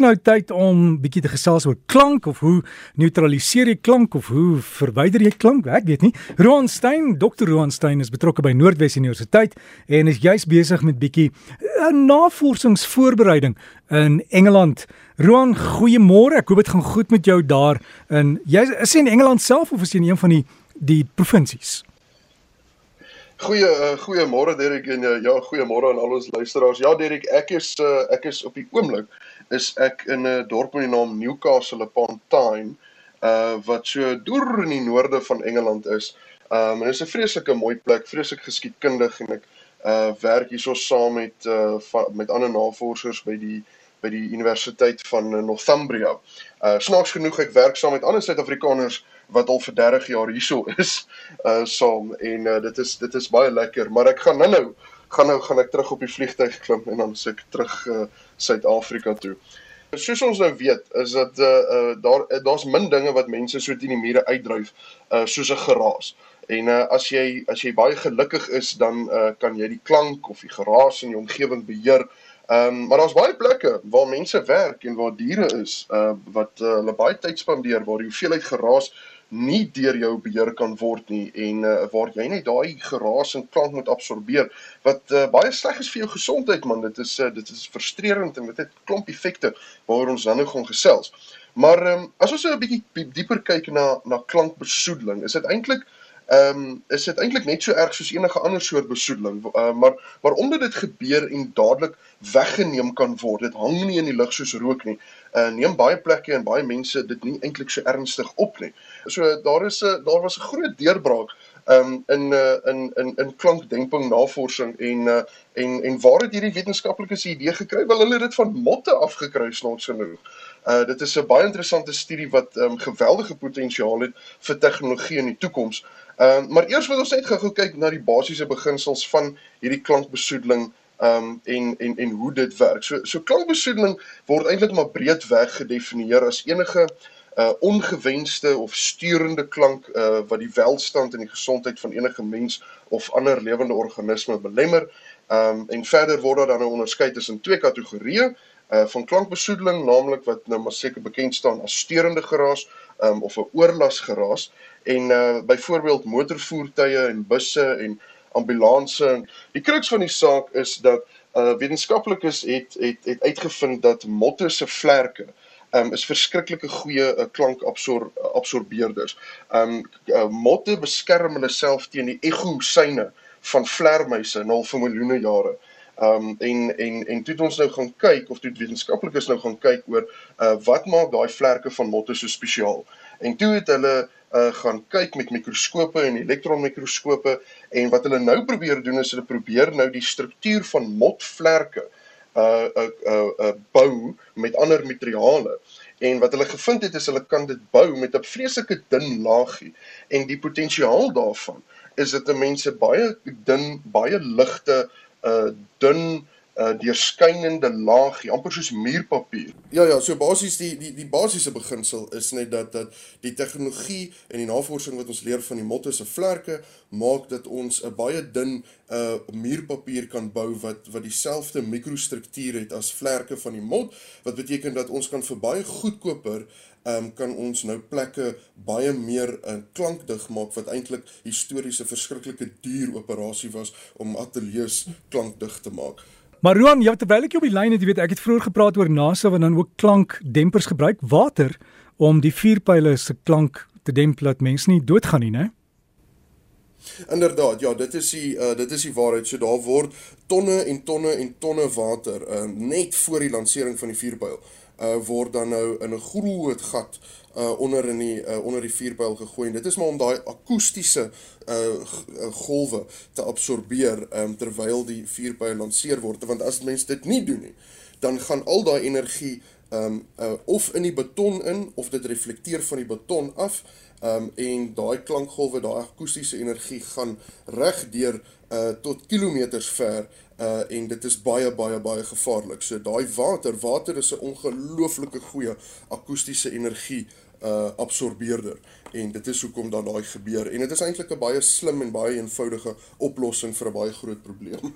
nou tyd om bietjie te gesels oor klank of hoe neutraliseer jy klank of hoe verwyder jy klank? Ek weet nie. Roan Stein, Dr. Roan Stein is betrokke by Noordwes Universiteit en is juis besig met bietjie 'n eh, navorsingsvoorbereiding in Engeland. Roan, goeiemôre. Ek hoop dit gaan goed met jou daar. En jy is in Engeland self of is jy in een van die die provinsies? Goeie uh, goeiemôre Derek en uh, ja goeiemôre aan al ons luisteraars. Ja Derek, ek is uh, ek is op die oomblik is ek in 'n dorp met die naam Newcastle upon Tyne uh wat so deur in die noorde van Engeland is. Um en dit is 'n vreeslike mooi plek, vreeslik geskiedkundig en ek uh werk hierso saam met uh met ander navorsers by die by die Universiteit van Northumbria. Uh snaaks genoeg ek werk saam met ander Suid-Afrikaners wat al vir 30 jaar hierso is uh saam en uh, dit is dit is baie lekker maar ek gaan nou-nou gaan nou gaan ek terug op die vliegtuig klim en dan se ek terug uh Suid-Afrika toe. Soos ons nou weet is dat uh, uh daar uh, daar's min dinge wat mense so teen die mure uitdryf uh soos 'n geraas. En uh as jy as jy baie gelukkig is dan uh kan jy die klank of die geraas in jou omgewing beheer. Ehm um, maar daar's baie plekke waar mense werk en waar diere is uh wat uh, hulle baie tyd spandeer waar die hoeveelheid geraas nie deur jou beheer kan word nie en uh, waar jy net daai geraas en klank moet absorbeer wat uh, baie sleg is vir jou gesondheid man. Dit is uh, dit is frustrerend en dit het klomp effekte waaroor ons dan nou gaan gesels. Maar um, as ons 'n bietjie dieper kyk na na klankbesoedeling is dit eintlik ehm um, is dit eintlik net so erg soos enige ander soort besoedeling uh, maar maar omdat dit gebeur en dadelik weggeneem kan word dit hang nie in die lug soos rook nie uh, neem baie plekke en baie mense dit nie eintlik so ernstig op nie. So daar is 'n daar was 'n groot deurbraak um, in uh, in in in klankdenkping navorsing en uh, en en waar het hierdie wetenskaplikes idee gekry? Wel hulle het dit van motte afgekry snaaks genoeg Uh dit is 'n baie interessante studie wat um, geweldige potensiaal het vir tegnologie in die toekoms. Ehm uh, maar eers wil ons net gou-gou kyk na die basiese beginsels van hierdie klankbesoedeling ehm um, en en en hoe dit werk. So so klankbesoedeling word eintlik maar breedweg gedefinieer as enige uh ongewenste of sturende klank uh wat die welstand en die gesondheid van enige mens of ander lewende organisme belemmer. Ehm um, en verder word daar dan nou onderskei tussen twee kategorieë uh van klankbesoedeling, naamlik wat nou maar seker bekend staan as sturende geraas um, of 'n oorlas geraas en uh byvoorbeeld motorvoertuie en busse en ambulanse. Die kruks van die saak is dat uh wetenskaplikes het het het uitgevind dat motte se vlerke um is verskriklike goeie uh, klankabsor absorbeerders. Um uh, motte beskerm hulle self teen die egosyne van vlermuise nou vir miljoene jare. Um en en en toe het ons nou gaan kyk of toe wetenskaplikes nou gaan kyk oor uh wat maak daai vlerke van motte so spesiaal. En toe het hulle uh gaan kyk met mikroskope en elektronmikroskope en wat hulle nou probeer doen is hulle probeer nou die struktuur van motvlerke uh uh uh, uh bou met ander materiale. En wat hulle gevind het is hulle kan dit bou met 'n vreeslike dun laagie en die potensiaal daarvan is dit 'n mense baie dun baie ligte uh, dun uh, deurskynende laagie, amper soos muurpapier. Ja ja, so basies die die die basiese beginsel is net dat dat die tegnologie en die navorsing wat ons leer van die motte se vlerke maak dat ons 'n baie dun uh muurpapier kan bou wat wat dieselfde mikrostruktuur het as vlerke van die mot, wat beteken dat ons kan vir baie goedkoper um, kan ons nou plekke baie meer uh, klankdig maak wat eintlik historiese verskriklike duur operasie was om ateljee's klankdig te maak. Maar Roan, jy terwyl ek jou op die lyn het, jy weet ek het vroeër gepraat oor NASA wat dan ook klankdempers gebruik, water om die vuurpyle se klank te demp laat mense nie doodgaan nie, né? Inderdaad, ja, dit is die uh, dit is die waarheid. So daar word tonne en tonne en tonne water uh, net voor die lansering van die vuurpyl uh, word dan nou in 'n groot gat uh, onder in die uh, onder die vuurpyl gegooi. En dit is maar om daai akoestiese uh, golwe te absorbeer um, terwyl die vuurpyl lanseer word. Want as mense dit nie doen nie dan gaan al daai energie um, uh, of in die beton in of dit reflekteer van die beton af um, en daai klankgolwe daai akoestiese energie gaan reg deur uh, tot kilometers ver uh en dit is baie baie baie gevaarlik. So daai water, water is 'n ongelooflike goeie akoestiese energie uh absorbeerder en dit is hoekom dan daai gebeur en dit is eintlik 'n baie slim en baie eenvoudige oplossing vir 'n baie groot probleem.